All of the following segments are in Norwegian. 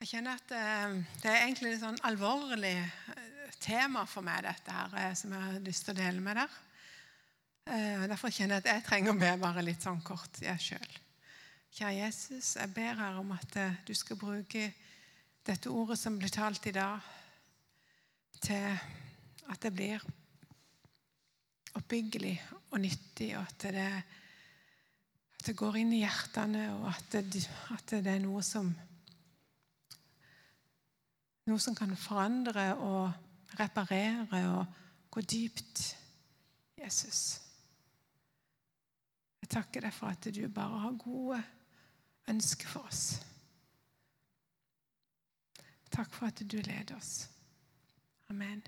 Jeg kjenner at eh, det er egentlig et sånn alvorlig eh, tema for meg, dette her, eh, som jeg har lyst til å dele med dere. Derfor kjenner jeg at jeg trenger å be bare litt sånn kort, jeg sjøl. Kjære Jesus, jeg ber her om at du skal bruke dette ordet som blir talt i dag, til at det blir oppbyggelig og nyttig, og at det, at det går inn i hjertene, og at det, at det er noe som noe som kan forandre og reparere og gå dypt. Jesus. Jeg takker deg for at du bare har gode ønsker for oss. Takk for at du leder oss. Amen.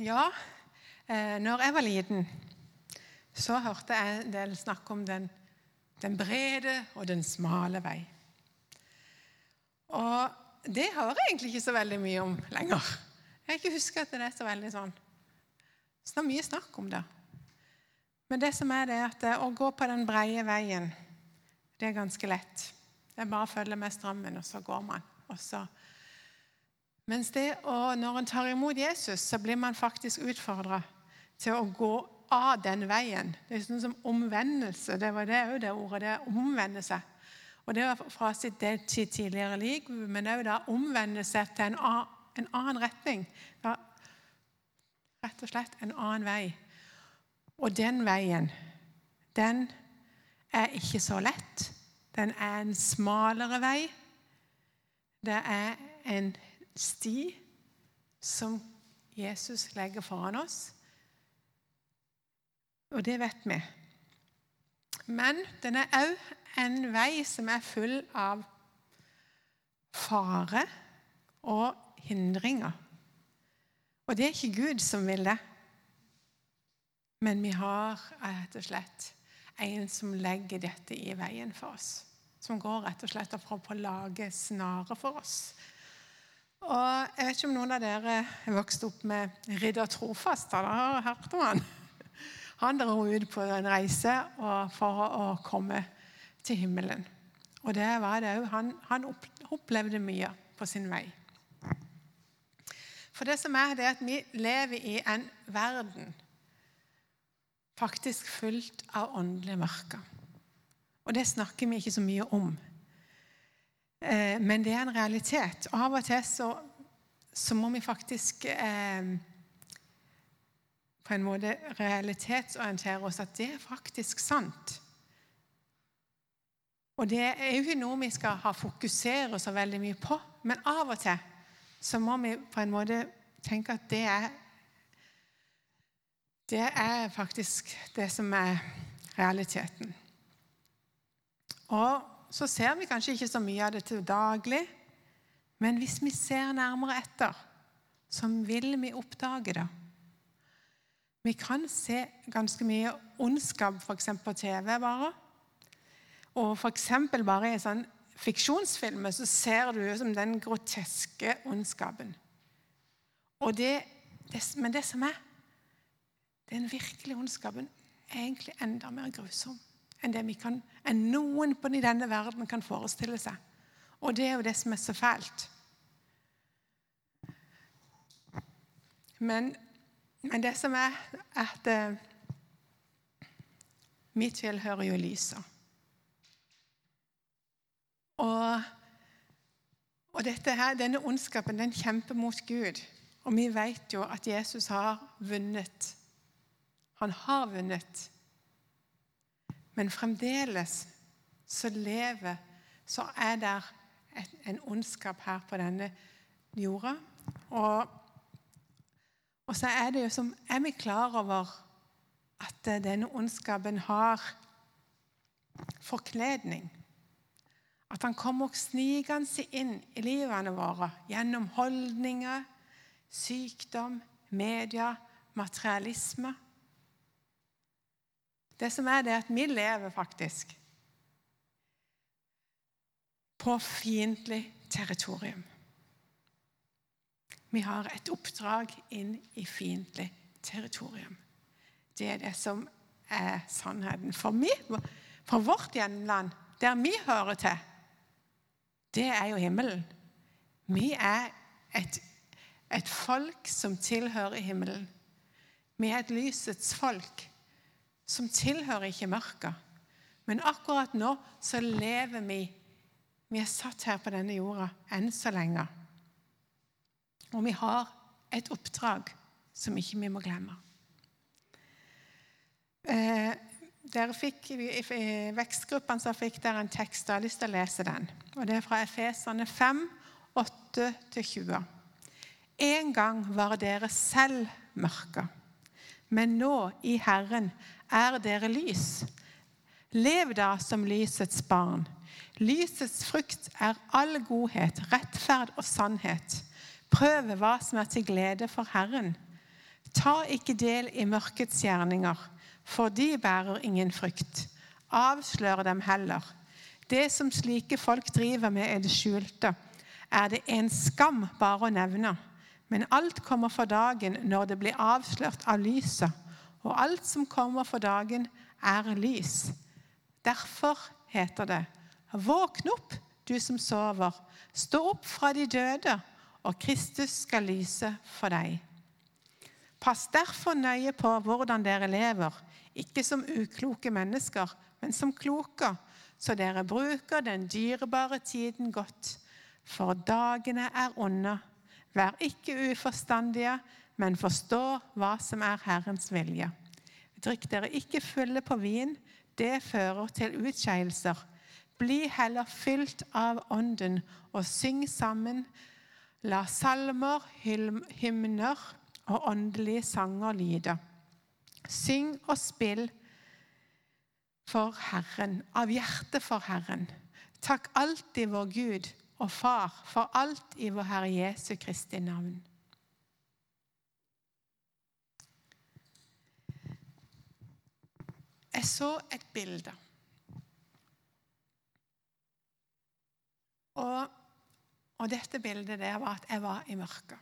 Ja, eh, når jeg var liten, så hørte jeg en del snakk om den, den brede og den smale vei. Og det hører jeg egentlig ikke så veldig mye om lenger. Jeg ikke husker at det er så veldig sånn Så det er mye snakk om det. Men det som er det er at å gå på den breie veien, det er ganske lett. Det er bare å følge med strømmen, og så går man. Så. Mens det å, når en tar imot Jesus, så blir man faktisk utfordra til å gå av den veien. Det er sånn som omvendelse. Det var det òg det ordet. Det omvende seg. Og Det var fra sitt tidligere liv, men òg omvende seg til en annen retning. Da, rett og slett en annen vei. Og den veien, den er ikke så lett. Den er en smalere vei. Det er en sti som Jesus legger foran oss. Og det vet vi. Men den er òg en vei som er full av fare og hindringer. Og det er ikke Gud som vil det. Men vi har rett og slett en som legger dette i veien for oss. Som går rett og slett for å lage snare for oss. Og Jeg vet ikke om noen av dere er vokst opp med ridder Trofast. Dere har hørt om han? Han dro ut på en reise for å komme til himmelen. Og det var det òg. Han, han, opplevde mye på sin vei. For det som er, det er at vi lever i en verden faktisk fullt av åndelige mørker. Og det snakker vi ikke så mye om. Eh, men det er en realitet. Og av og til så, så må vi faktisk eh, på en måte realitetsorientere oss at det er faktisk sant. Og det er jo ikke noe vi skal ha fokusere så veldig mye på, men av og til så må vi på en måte tenke at det er Det er faktisk det som er realiteten. Og så ser vi kanskje ikke så mye av det til daglig, men hvis vi ser nærmere etter, så vil vi oppdage det. Vi kan se ganske mye ondskap f.eks. på TV bare. Og f.eks. bare i sånn fiksjonsfilmer så ser du som den groteske ondskapen. Og det, det, men det som er den virkelige ondskapen, er egentlig enda mer grusom enn, kan, enn noen på denne verden kan forestille seg. Og det er jo det som er så fælt. Men, men det som er at uh, Mitt fjell hører jo lyset. Og, og her, denne ondskapen den kjemper mot Gud. Og vi vet jo at Jesus har vunnet. Han har vunnet. Men fremdeles så lever Så er det en ondskap her på denne jorda. Og, og så er det jo som Er vi klar over at denne ondskapen har forkledning? At han kommer snikende inn i livene våre gjennom holdninger, sykdom, media, materialisme. Det som er det er at vi lever faktisk på fiendtlig territorium. Vi har et oppdrag inn i fiendtlig territorium. Det er det som er sannheten. For, meg, for vårt hjemland der vi hører til, det er jo himmelen. Vi er et, et folk som tilhører himmelen. Vi er et lysets folk som tilhører ikke mørket. Men akkurat nå så lever vi Vi er satt her på denne jorda enn så lenge. Og vi har et oppdrag som ikke vi må glemme. Eh, dere fikk, I vekstgruppen så fikk dere en tekst. Jeg har lyst til å lese den. og Det er fra Efesene 5, 8-20. En gang var dere selv mørke, men nå i Herren er dere lys. Lev da som lysets barn. Lysets frukt er all godhet, rettferd og sannhet. Prøv hva som er til glede for Herren. Ta ikke del i mørkets gjerninger for de bærer ingen frykt. Avslør dem heller. Det som slike folk driver med er det skjulte, er det en skam bare å nevne. Men alt kommer for dagen når det blir avslørt av lyset, og alt som kommer for dagen, er lys. Derfor heter det, våkn opp, du som sover, stå opp fra de døde, og Kristus skal lyse for deg. Pass derfor nøye på hvordan dere lever, ikke som ukloke mennesker, men som kloke, så dere bruker den dyrebare tiden godt. For dagene er onde. Vær ikke uforstandige, men forstå hva som er Herrens vilje. Drikk dere ikke fulle på vin, det fører til utskeielser. Bli heller fylt av Ånden og syng sammen. La salmer, hymner og åndelige sanger lyde. Syng og spill for Herren, av hjertet for Herren. Takk alltid vår Gud og Far for alt i vår Herre Jesu Kristi navn. Jeg så et bilde. Og, og dette bildet der var at jeg var i mørket.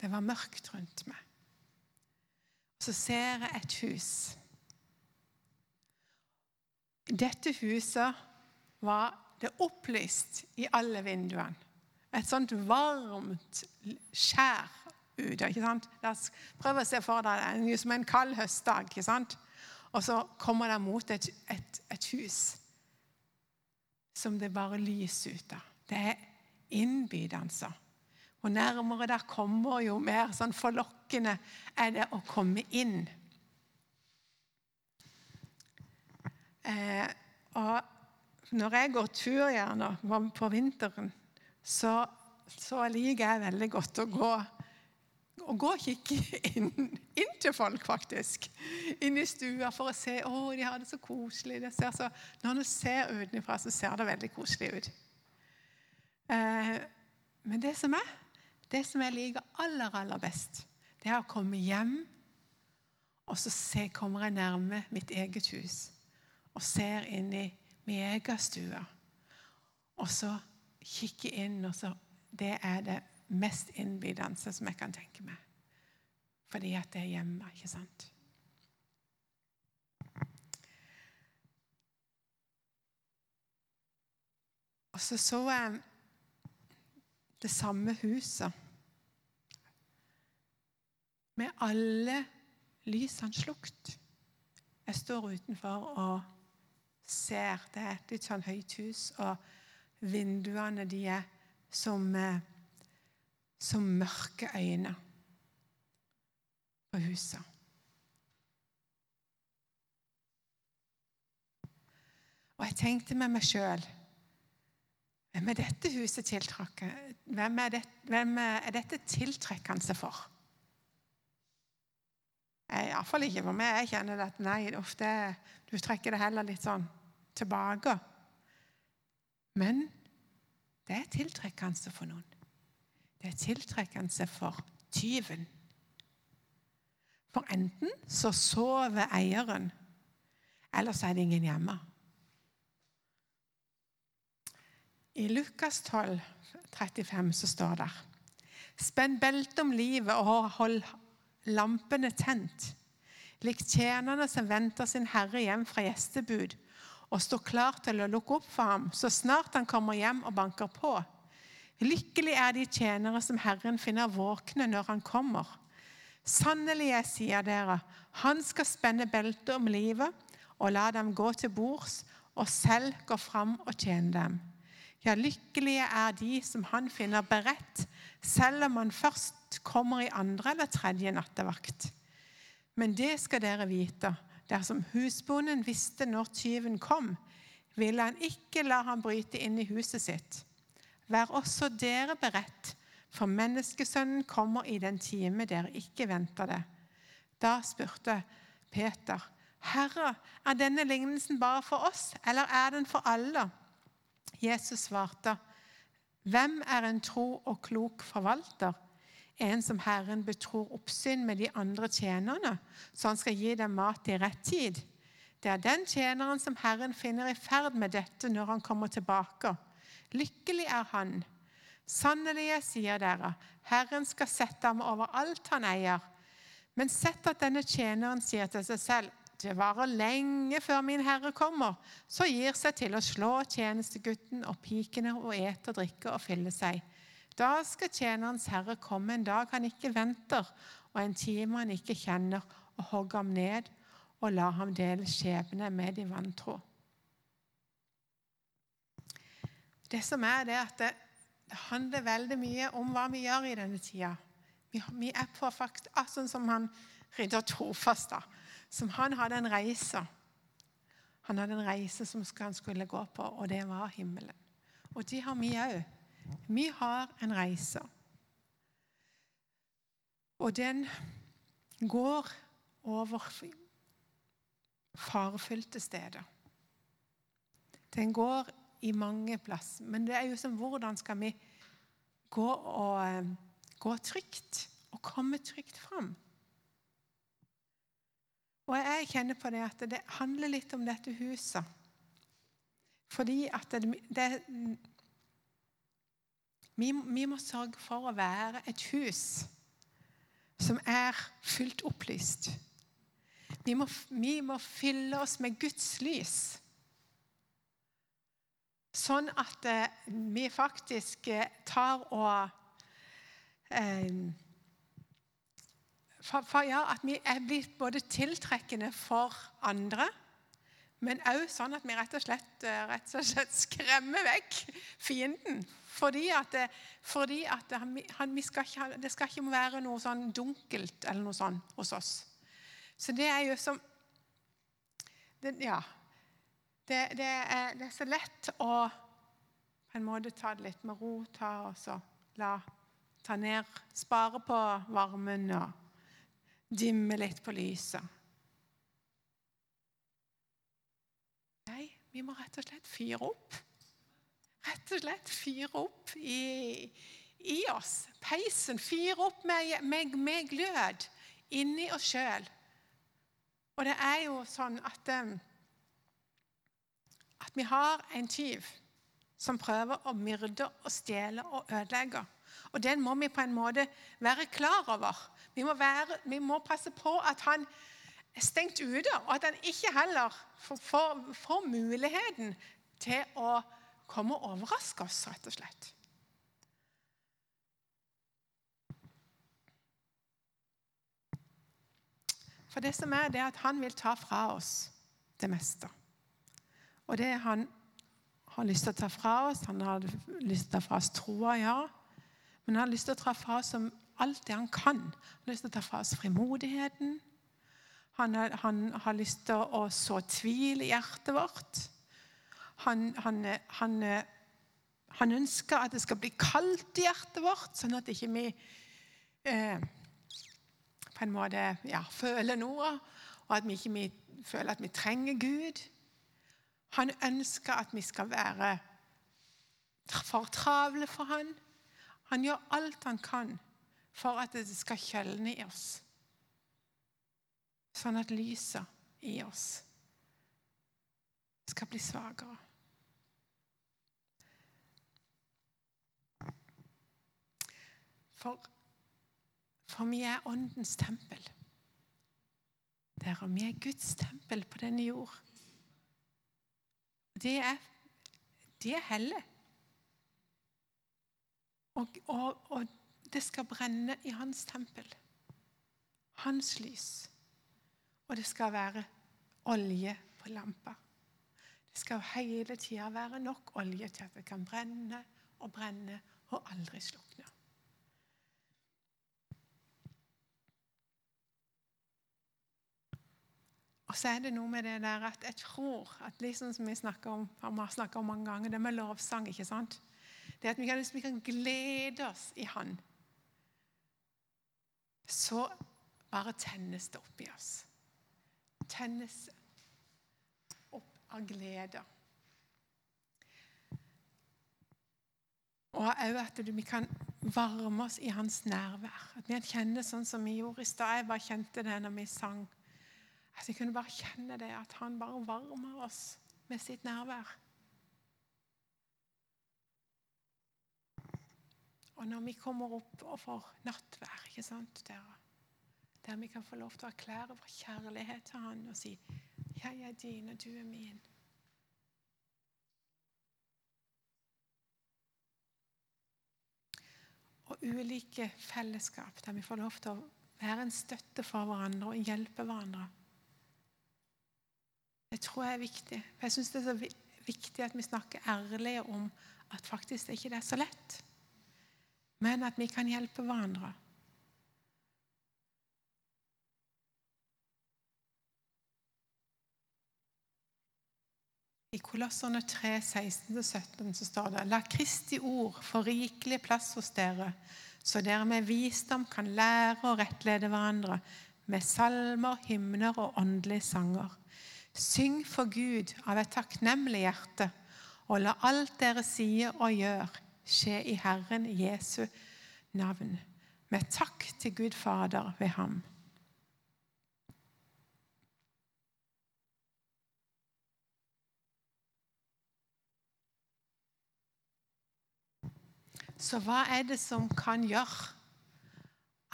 Det var mørkt rundt meg så ser jeg et hus. Dette huset var det opplyst i alle vinduene. Et sånt varmt skjær ute. ikke sant? Prøv å se for deg det som en kald høstdag. ikke sant? Og så kommer det mot et, et, et hus som det bare lyser ut av. Det er innbydende. Og nærmere der kommer, jo mer sånn forlokkende er det å komme inn. Eh, og når jeg går tur gjerne på vinteren, så, så, liker jeg veldig godt å gå og gå og kikke inn, inn, til folk, faktisk. Inn i stua for å se å, de har det så koselig. Det så, når du ser utenfra, så ser det veldig koselig ut. Eh, men det som er det som jeg liker aller, aller best, det er å komme hjem, og så se, kommer jeg nærme mitt eget hus og ser inn i min egen stue. Og så kikke inn, og så Det er det mest innbydende som jeg kan tenke meg. Fordi at det er hjemme, ikke sant? Og så så jeg det samme huset. Med alle lysene slukt. Jeg står utenfor og ser. Det er et litt sånn høyt hus, og vinduene de er som, eh, som mørke øyne på huset. Og jeg tenkte med meg sjøl hvem er dette huset tiltrekkende hvem, er det, hvem er dette tiltrekkende for? Iallfall ikke for meg. Jeg kjenner at nei, ofte du trekker det heller litt sånn tilbake. Men det er tiltrekkende for noen. Det er tiltrekkende for tyven. For enten så sover eieren, eller så er det ingen hjemme. I Lukas 12, 35 så står det Spenn beltet om livet og hold lampene tent, lik tjenerne som venter sin herre hjem fra gjestebud, og står klar til å lukke opp for ham så snart han kommer hjem og banker på. Lykkelig er de tjenere som Herren finner våkne når han kommer. Sannelig, jeg sier dere, han skal spenne beltet om livet og la dem gå til bords, og selv gå fram og tjene dem. Ja, lykkelige er de som han finner beredt, selv om han først kommer i andre eller tredje nattevakt. Men det skal dere vite, dersom husbonden visste når tyven kom, ville han ikke la ham bryte inn i huset sitt. Vær også dere beredt, for menneskesønnen kommer i den time dere ikke venter det. Da spurte Peter, Herre, er denne lignelsen bare for oss, eller er den for alle? Jesus svarte, Hvem er en tro og klok forvalter? En som Herren betror oppsyn med de andre tjenerne, så han skal gi dem mat i rett tid. Det er den tjeneren som Herren finner i ferd med dette når han kommer tilbake. Lykkelig er han. Sannelig, jeg sier dere, Herren skal sette ham over alt han eier. Men sett at denne tjeneren sier til seg selv, det varer lenge før min herre kommer, så gir seg til å slå tjenestegutten og pikene og ete og drikke og fylle seg. Da skal tjenerens herre komme en dag han ikke venter, og en time han ikke kjenner, og hogge ham ned og la ham dele skjebne med de vantro. Det som er det at det, handler veldig mye om hva vi gjør i denne tida. Vi, vi er på faktisk, sånn som han ridder trofast, da, som han hadde en reise. Han hadde en reise som han skulle gå på, og det var himmelen. Og det har vi òg. Vi har en reise. Og den går over farefylte steder. Den går i mange plasser. Men det er jo som hvordan skal vi gå, og, eh, gå trygt og komme trygt fram? Og jeg kjenner på det at det handler litt om dette huset. Fordi at det, det vi, vi, må sørge for å være et hus som er fullt opplyst. Vi må, vi må fylle oss med Guds lys. Sånn at eh, vi faktisk eh, tar og eh, for, for, ja, At vi er blitt både tiltrekkende for andre, men òg sånn at vi rett og, slett, eh, rett og slett skremmer vekk fienden. Fordi at, det, fordi at han, skal ikke, det skal ikke være noe sånn dunkelt eller noe sånn hos oss. Så det er jo som det, Ja det, det, er, det, er, så lett å på en måte ta det litt med ro, ta og så la ta ned Spare på varmen og dimme litt på lyset. Nei, vi må rett og slett fyre opp. Rett og slett fyre opp i, i oss. Peisen. Fyre opp med, med, med glød inni oss sjøl. Og det er jo sånn at um, at vi har en tyv som prøver å myrde og stjele og ødelegge. Og den må vi på en måte være klar over. Vi må, være, vi må passe på at han stengt ute, og at han ikke heller får, får muligheten til å komme og overraske oss, rett og slett. For det som er det er at han vil ta fra oss det meste. Og det han har lyst til å ta fra oss Han har lyst til å ta fra oss troa, ja. Men han har lyst til å ta fra oss alt det han kan. Han har lyst til å ta fra oss frimodigheten. Han, han har lyst til å så tvil i hjertet vårt. Han, han, han, ønsker at det skal bli kaldt i hjertet vårt, sånn at ikke vi eh, på en måte ja, føler noe, og at vi ikke vi føler at vi trenger Gud. Han ønsker at vi skal være for travle for han. Han gjør alt han kan for at det skal kjølne i oss. Sånn at lyset i oss skal bli svakere. For, for vi er Åndens tempel. Der, og vi er Guds tempel på denne jord. det er, det er hellig. Og, og, og det skal brenne i hans tempel. Hans lys. Og det skal være olje på lampa. Det skal hele tida være nok olje til at det kan brenne og brenne og aldri slukne. Og så er det noe med det der at jeg tror at liksom som vi snakker om, har snakka om mange ganger, det med lovsang ikke sant? Det at vi kan, vi kan glede oss i Han. Så bare tennes det opp i oss. Tennes opp av glede. Og òg at vi kan varme oss i hans nærvær. At vi kjenner sånn som vi gjorde i stad. Jeg bare kjente det når vi sang. At vi kunne bare kjenne det, at han bare varmer oss med sitt nærvær. Og når vi kommer opp og får nattvær, ikke sant, der, der vi kan få lov til å erklære vår kjærlighet til han og si 'Jeg er din, og du er min'. Og ulike fellesskap der vi får lov til å være en støtte for hverandre og hjelpe hverandre. Det tror jeg er viktig. For jeg syns det er så viktig at vi snakker ærlig om at faktisk det ikke er så lett, men at vi kan hjelpe hverandre. I Kolosserne 3, 16-17 så står det La Kristi ord få rikelig plass hos dere, så dere med visdom kan lære og rettlede hverandre med salmer, hymner og åndelige sanger. Syng for Gud av et takknemlig hjerte, og la alt dere sier og gjør, skje i Herren Jesu navn, med takk til Gud Fader ved ham. Så hva er det som kan gjøre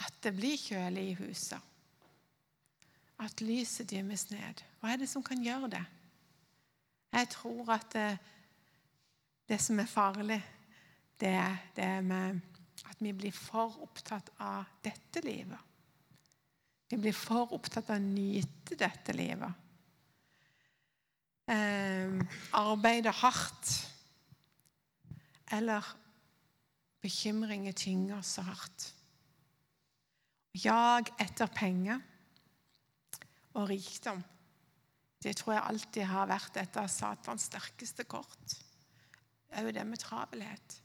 at det blir kjølig i huset? At lyset dimmes ned? Hva er det som kan gjøre det? Jeg tror at det, det som er farlig, det er det med at vi blir for opptatt av dette livet. Vi blir for opptatt av å nyte dette livet. Eh, arbeide hardt. Eller bekymringer tynger så hardt. Jag etter penger og rikdom. Det tror jeg alltid har vært et av Satans sterkeste kort. Òg det med travelhet.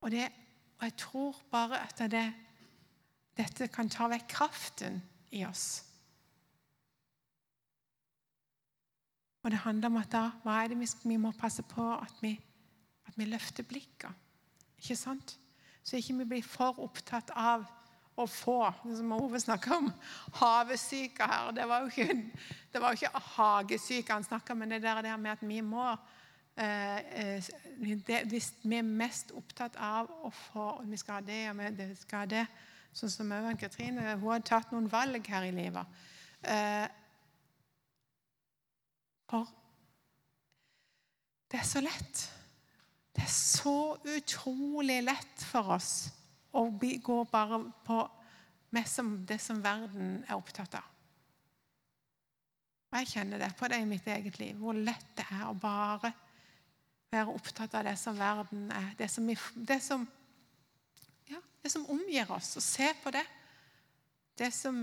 Og, det, og jeg tror bare at det, dette kan ta vekk kraften i oss. Og det handler om at da, hva er det vi, vi må passe på at vi, at vi løfter blikket. Ikke sant? Så ikke vi blir for opptatt av å få Som Ove snakka om havesyke her. Det var jo ikke, det var jo ikke hagesyke han snakka om, men det der med at vi må eh, eh, det, Hvis vi er mest opptatt av å få Vi skal ha det, og vi skal ha det Sånn som Øyvind Katrine hun har tatt noen valg her i livet. Eh, for det er så lett. Det er så utrolig lett for oss å gå bare på som det som verden er opptatt av. Og Jeg kjenner det på det i mitt eget liv, hvor lett det er å bare være opptatt av det som verden er, det som, det som, ja, det som omgir oss, og se på det. Det som,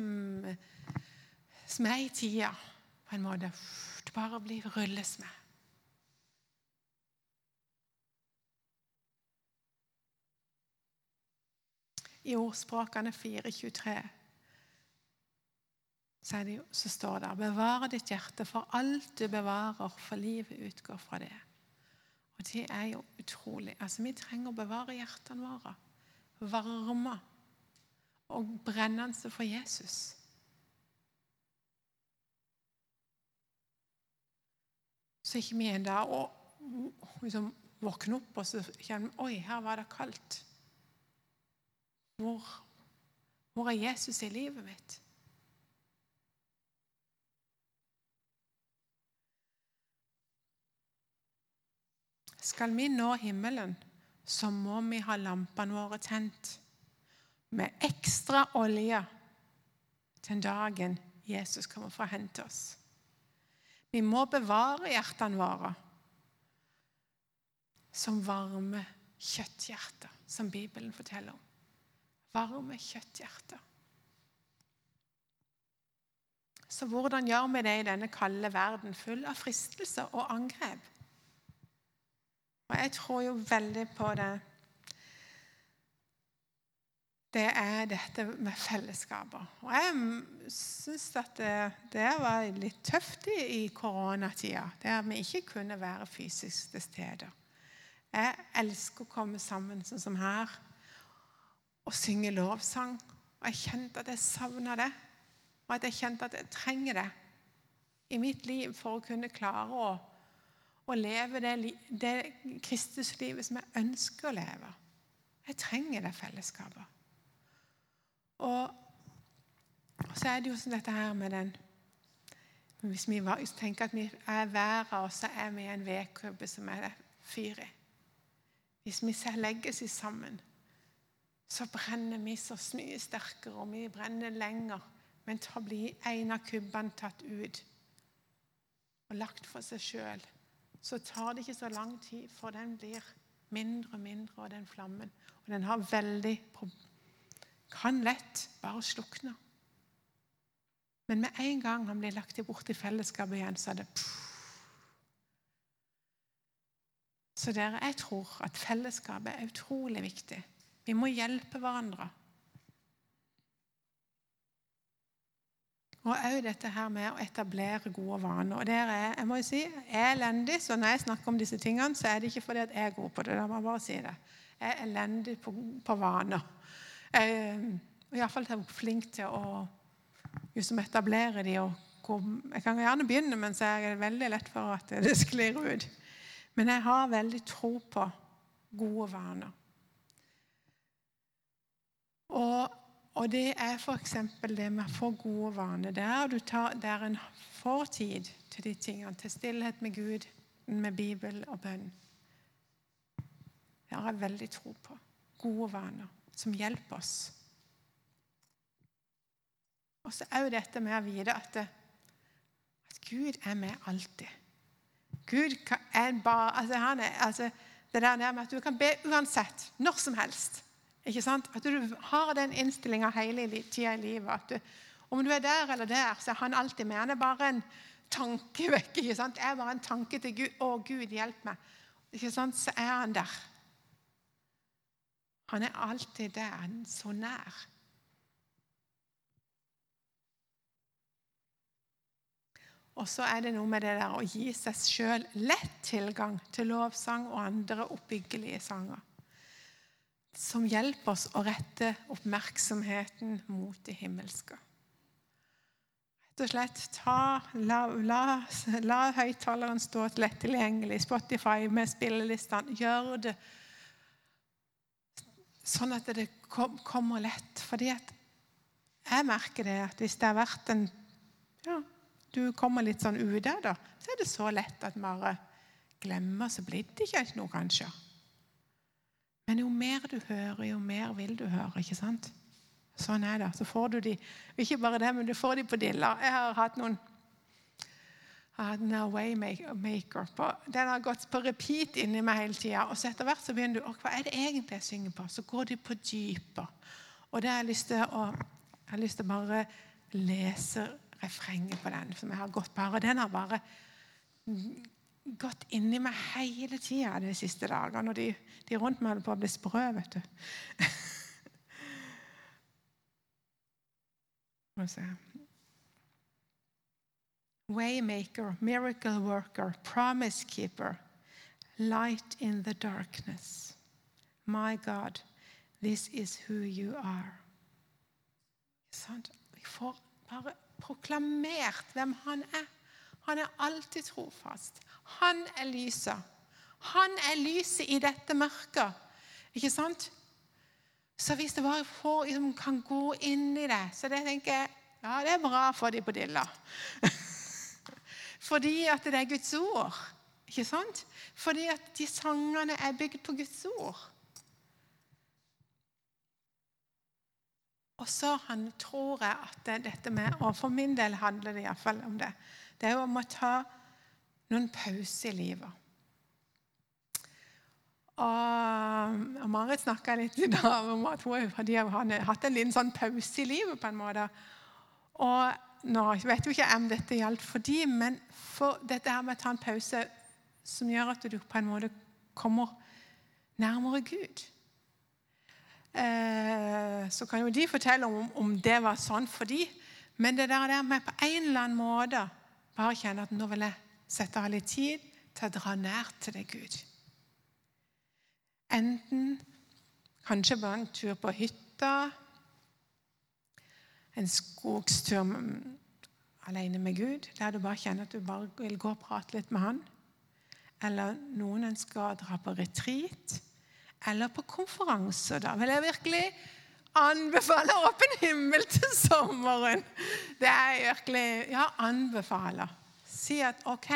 som er i tida, på en måte. Det bare blir rulles med. i ordspråkene 4.23 så, så står det Bevare ditt hjerte, for alt du bevarer, for livet utgår fra det. Og det er jo utrolig. Altså, Vi trenger å bevare hjertene våre. Varme og brennende for Jesus. Så er ikke vi en der og liksom våkner opp, og så kjenner vi Oi, her var det kaldt. Hvor, hvor er Jesus i livet mitt? Skal vi nå himmelen, så må vi ha lampene våre tent med ekstra olje til dagen Jesus kommer for å hente oss. Vi må bevare hjertene våre som varme kjøtthjerter, som Bibelen forteller om. Varme kjøtthjerter. Så hvordan gjør vi det i denne kalde verden full av fristelser og angrep? Og jeg tror jo veldig på det. Det er dette med fellesskaper. Og jeg syns at det, det, var litt tøft i, i koronatida, der vi ikke kunne være fysisk til stede. Jeg elsker å komme sammen sånn som her og synge lovsang. Og jeg kjente at jeg savna det, og at jeg kjente at jeg trenger det i mitt liv for å kunne klare å å leve det, det Kristuslivet som jeg ønsker å leve. Jeg trenger det fellesskapet. Og, så er det jo sånn dette her med den Hvis vi tenker at vi er verden, og så er vi en vedkubbe som er fyr i. Hvis vi legges sammen, så brenner vi så mye sterkere, og vi brenner lenger. Men da blir en av kubbene tatt ut og lagt for seg sjøl så tar det ikke så lang tid, for den blir mindre og mindre, og den flammen. Og den har veldig Kan lett bare slukne. Men med en gang han blir lagt bort i fellesskapet igjen, så er det. Så dere, jeg tror at fellesskapet er utrolig viktig. Vi må hjelpe hverandre. Og òg dette her med å etablere gode vaner. Og der er jeg må jo si, jeg er elendig, så når jeg snakker om disse tingene, så er det ikke fordi at jeg er god på det. Da må jeg bare si det. Jeg er elendig på, på vaner. Iallfall er jeg flink til å liksom etablere de og Jeg kan gjerne begynne, men så er det veldig lett for at det sklir ut. Men jeg har veldig tro på gode vaner. Og og det er f.eks. det med å få gode vaner. Der, tar, der en får tid til de tingene, til stillhet med Gud, med Bibel og bønn. Det har jeg veldig tro på. Gode vaner som hjelper oss. Og så òg dette med å vite at, at, Gud er med alltid. Gud er bare altså, han er, altså, Det der med at du kan be uansett, når som helst. Ikke sant? At du har den innstillinga hele tida i livet. at du, Om du er der eller der, så er han alltid med. Han er bare en tanke vekk. ikke sant? Det er bare en tanke til Gud. 'Å, Gud, hjelp meg.' Ikke sant? Så er han der. Han er alltid der, han er så nær. Og så er det noe med det der å gi seg sjøl lett tilgang til lovsang og andre oppbyggelige sanger som hjelper oss å rette oppmerksomheten mot det himmelske. Rett og slett ta, la, la, la høyttaleren stå lett tilgjengelig. Spotify med spillelistene. Gjør det sånn at det kommer lett. Fordi at jeg merker det at hvis det har vært en ja, Du kommer litt sånn ut av det, så er det så lett at man bare glemmer, så blir det ikke noe, kanskje. Men jo mer du hører, jo mer vil du høre. ikke sant? Sånn er det. Så får du de Ikke bare det, men du får de på dilla. Jeg har hatt noen jeg har Waymaker på. Den har gått på repeat inni meg hele tida. Og så etter hvert så begynner du hva er det egentlig jeg synger på? Så går de på dypet. Og det har jeg lyst til å jeg har lyst til å bare lese refrenget på den. som jeg har gått på her. Og Den har bare gått inni meg hele tida de siste dagene. Og de, de rundt meg holder på å bli sprø, vet du. Waymaker, miracle worker, promise keeper, light in the darkness. My God, this is who you are. Vi får bare proklamert hvem han er. Han er alltid trofast. Han er lyset. Han er lyset i dette mørket. Ikke sant? Så hvis det bare få, liksom, kan gå inn i det, så det tenker jeg ja, det er bra for de på dilla. Fordi at det er Guds ord. Ikke sant? Fordi at de sangene er bygd på Guds ord. Og så han, tror jeg at dette med Og for min del handler det iallfall om det. Det er jo om å ta noen pauser i livet. Og, Marit snakka litt i dag om at hun hadde hatt en liten sånn pause i livet. på en måte. Og nå vet jo ikke om dette gjaldt for de, men for dette her med å ta en pause som gjør at du på en måte kommer nærmere Gud. Eh, så kan jo de fortelle om, om det var sånn for de, men det der med på en eller annen måte bare kjenne at nå vil jeg sette av litt tid til å dra nær til deg, Gud. Enten kanskje bare en tur på hytta, en skogstur alene med Gud, der du bare kjenner at du bare vil gå og prate litt med Han. Eller noen ønsker å dra på retreat eller på konferanser. Da vil jeg virkelig anbefale Åpen himmel til sommeren. Det er virkelig Ja, anbefaler. Si at OK,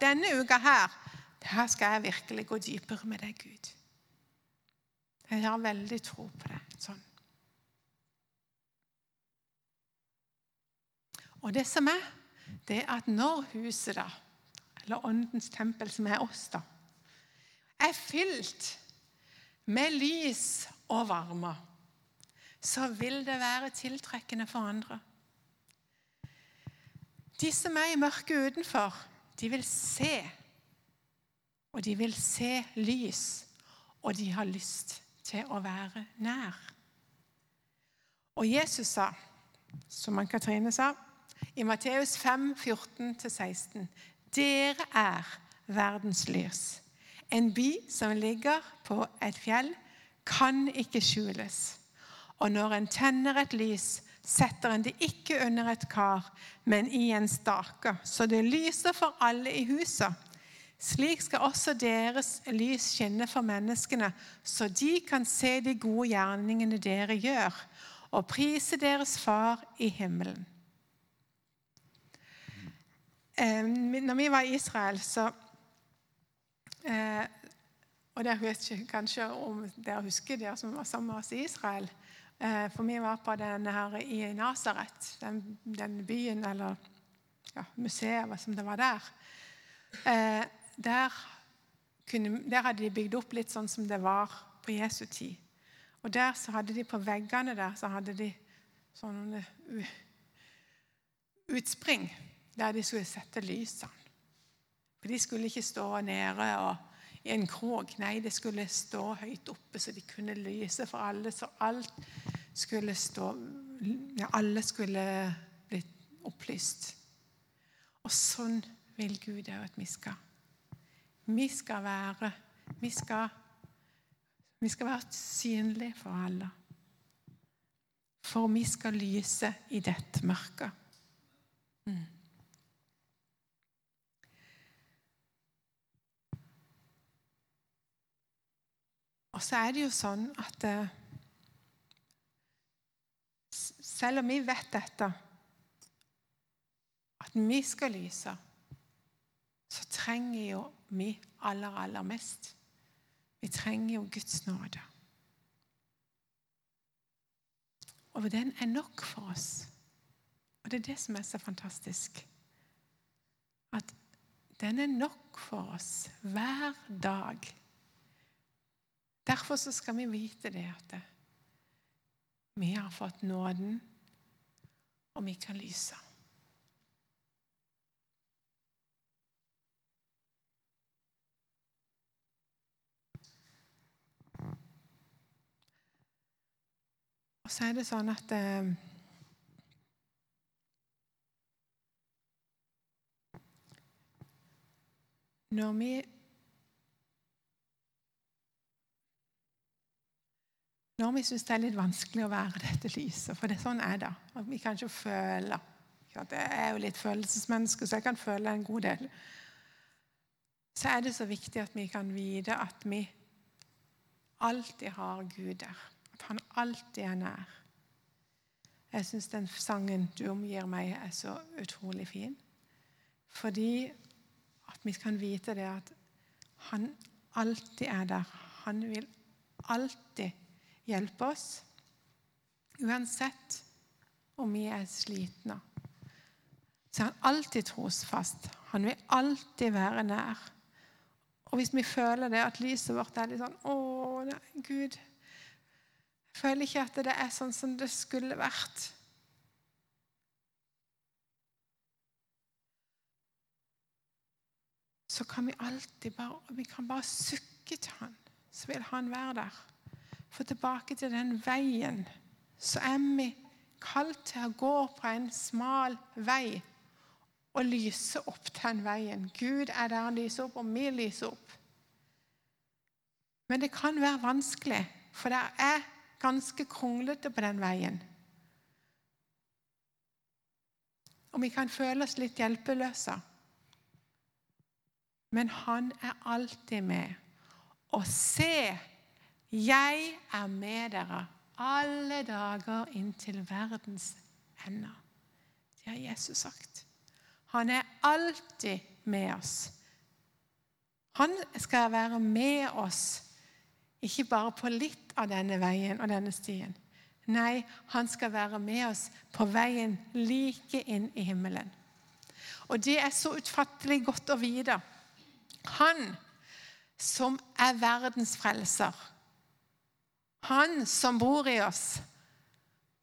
denne uka her her skal jeg virkelig gå dypere med deg, Gud. Jeg har veldig tro på det. sånn. Og det som er, det er at når huset, da, eller Åndens tempel, som er oss, da, er fylt med lys og varme, så vil det være tiltrekkende for andre. De som er i mørket utenfor, de vil se. Og de vil se lys, og de har lyst til å være nær. Og Jesus sa, som Ann-Katrine sa, i Matteus 5, 14-16.: Dere er verdens lys. En by som ligger på et fjell, kan ikke skjules. Og når en tenner et lys, setter en det ikke under et kar, men i en stake, så det lyser for alle i huset. Slik skal også deres lys skinne for menneskene, så de kan se de gode gjerningene dere gjør, og prise deres Far i himmelen. Eh, når vi var i Israel, så Eh, og dere ikke kanskje om dere husker dere som var sammen med oss i Israel. Eh, for vi var på den her i Nasaret, den, den, byen, eller ja, museet som det var der. Eh, der, kunne, der, hadde de bygd opp litt sånn som det var på Jesu tid. Og der så hadde de på veggene der så hadde de sånne utspring der de skulle sette lysene. For de skulle ikke stå nede og, i en krok. Nei, det skulle stå høyt oppe, så de kunne lyse for alle. Så alt skulle stå ja, Alle skulle bli opplyst. Og sånn vil Gud òg at vi skal. Vi skal være Vi skal, vi skal være synlige for alle. For vi skal lyse i dette mørket. Og så er det jo sånn at eh, selv om vi vet dette, at vi skal lyse, så trenger jo vi aller, aller mest Vi trenger jo Guds nåde. Og den er nok for oss. Og det er det som er så fantastisk. At den er nok for oss hver dag. Derfor så skal vi vite det at vi har fått nåden, og vi kan lyse. Og så er det sånn at eh, Når vi når vi syns det er litt vanskelig å være dette lyset. For det, sånn er det. At vi ikke føle. Jeg er jo litt følelsesmenneske, så jeg kan føle en god del. Så er det så viktig at vi kan vite at vi alltid har Gud der. At han alltid er nær. Jeg syns den sangen du omgir meg, er så utrolig fin. Fordi at vi kan vite det at han alltid er der. Han vil alltid hjelpe oss, uansett om vi er slitne. Så er han alltid trosfast. Han vil alltid være nær. Og hvis vi føler det at lyset vårt er litt sånn Å, nei, Gud. Jeg føler ikke at det er sånn som det skulle vært. Så kan vi alltid bare Vi kan bare sukke til han, så vil han være der. For tilbake til den veien, så er vi kalt til å gå på en smal vei og lyse opp den veien. Gud er der han lyser opp, og vi lyser opp. Men det kan være vanskelig, for det er ganske kronglete på den veien. Og vi kan føle oss litt hjelpeløse. Men han er alltid med. Og se, jeg er med dere alle dager inntil verdens ende. Det har Jesus sagt. Han er alltid med oss. Han skal være med oss, ikke bare på litt av denne veien og denne stien. Nei, han skal være med oss på veien like inn i himmelen. Og det er så utfattelig godt å vite. Han som er verdens frelser. Han som bor i oss.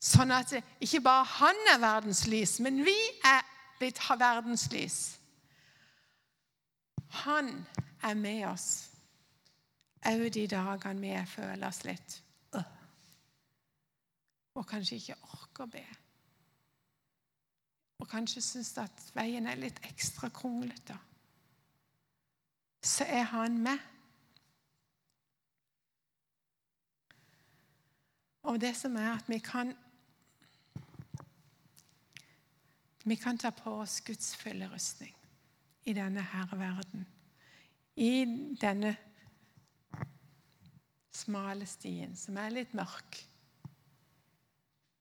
Sånn at ikke bare han er verdens lys, men vi er blitt verdens lys. Han er med oss òg de dagene vi føler oss litt øh, og kanskje ikke orker å be. Og kanskje syns at veien er litt ekstra kronglete. Så er han med. Og det som er at vi kan Vi kan ta på oss Guds fulle rustning i denne herre verden. I denne smale stien, som er litt mørk,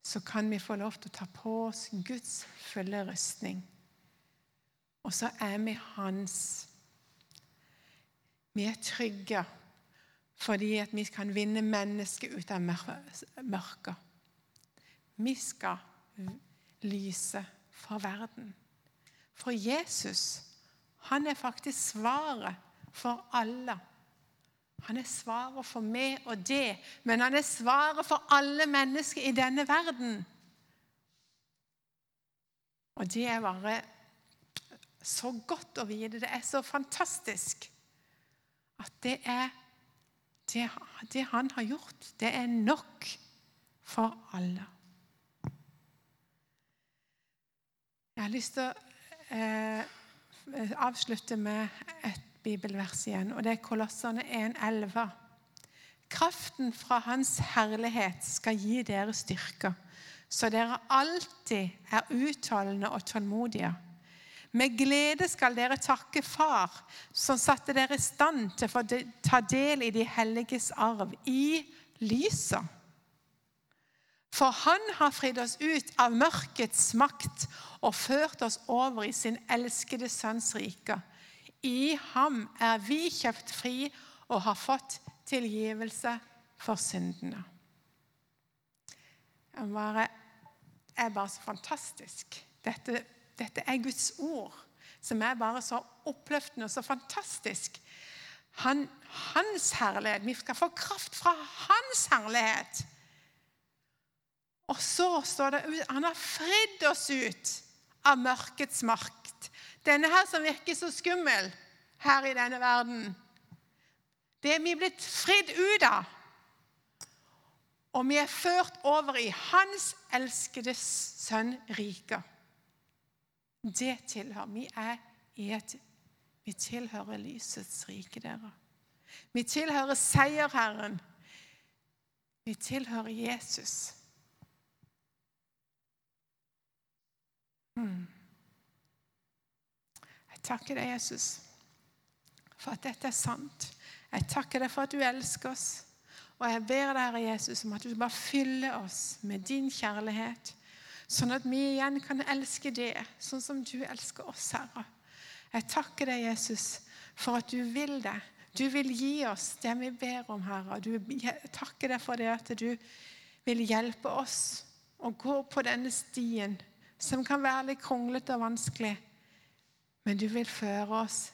så kan vi få lov til å ta på oss Guds fulle rustning. Og så er vi hans. Vi er trygge fordi at vi kan vinne mennesket ut av mørket. Vi skal lyse for verden. For Jesus, han er faktisk svaret for alle. Han er svaret for meg og det, men han er svaret for alle mennesker i denne verden. Og det er bare så godt å vite. Det er så fantastisk at det er det, det han har gjort, det er nok for alle. Jeg har lyst til å eh, avslutte med et bibelvers igjen, og det er Kolossene 1,11. Kraften fra Hans herlighet skal gi dere styrke, så dere alltid er uttalende og tålmodige. Med glede skal dere takke Far, som satte dere i stand til å ta del i de helliges arv, i lyset. For han har fridd oss ut av mørkets makt og ført oss over i sin elskede sønns rike. I ham er vi kjøpt fri og har fått tilgivelse for syndene. Det er bare så fantastisk. Dette, dette er Guds ord, som er bare så oppløftende og så fantastisk. Han, hans herlighet. Vi skal få kraft fra hans herlighet. Og så står det ut han har fridd oss ut av mørkets makt. Denne her som virker så skummel her i denne verden. Det er vi blitt fridd ut av. Og vi er ført over i Hans elskede sønn rike. Det tilhører Vi er i et Vi tilhører lysets rike, dere. Vi tilhører seierherren. Vi tilhører Jesus. Hmm. Jeg takker deg, Jesus, for at dette er sant. Jeg takker deg for at du elsker oss. Og jeg ber deg, Herre Jesus, om at du bare fyller oss med din kjærlighet, sånn at vi igjen kan elske det sånn som du elsker oss, Herre. Jeg takker deg, Jesus, for at du vil det. Du vil gi oss det vi ber om, Herre. Du jeg takker deg for det at du vil hjelpe oss å gå på denne stien, som kan være litt kronglete og vanskelig. Men du vil føre oss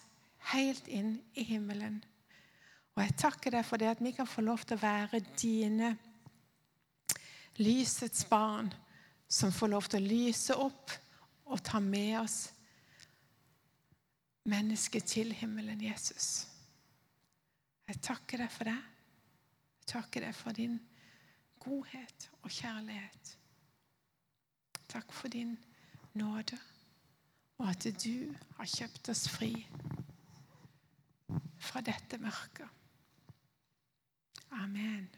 helt inn i himmelen. Og jeg takker deg for det at vi kan få lov til å være dine lysets barn, som får lov til å lyse opp og ta med oss mennesket til himmelen, Jesus. Jeg takker deg for det. Jeg takker deg for din godhet og kjærlighet. Takk for din nåde, og at du har kjøpt oss fri fra dette mørket. Amen.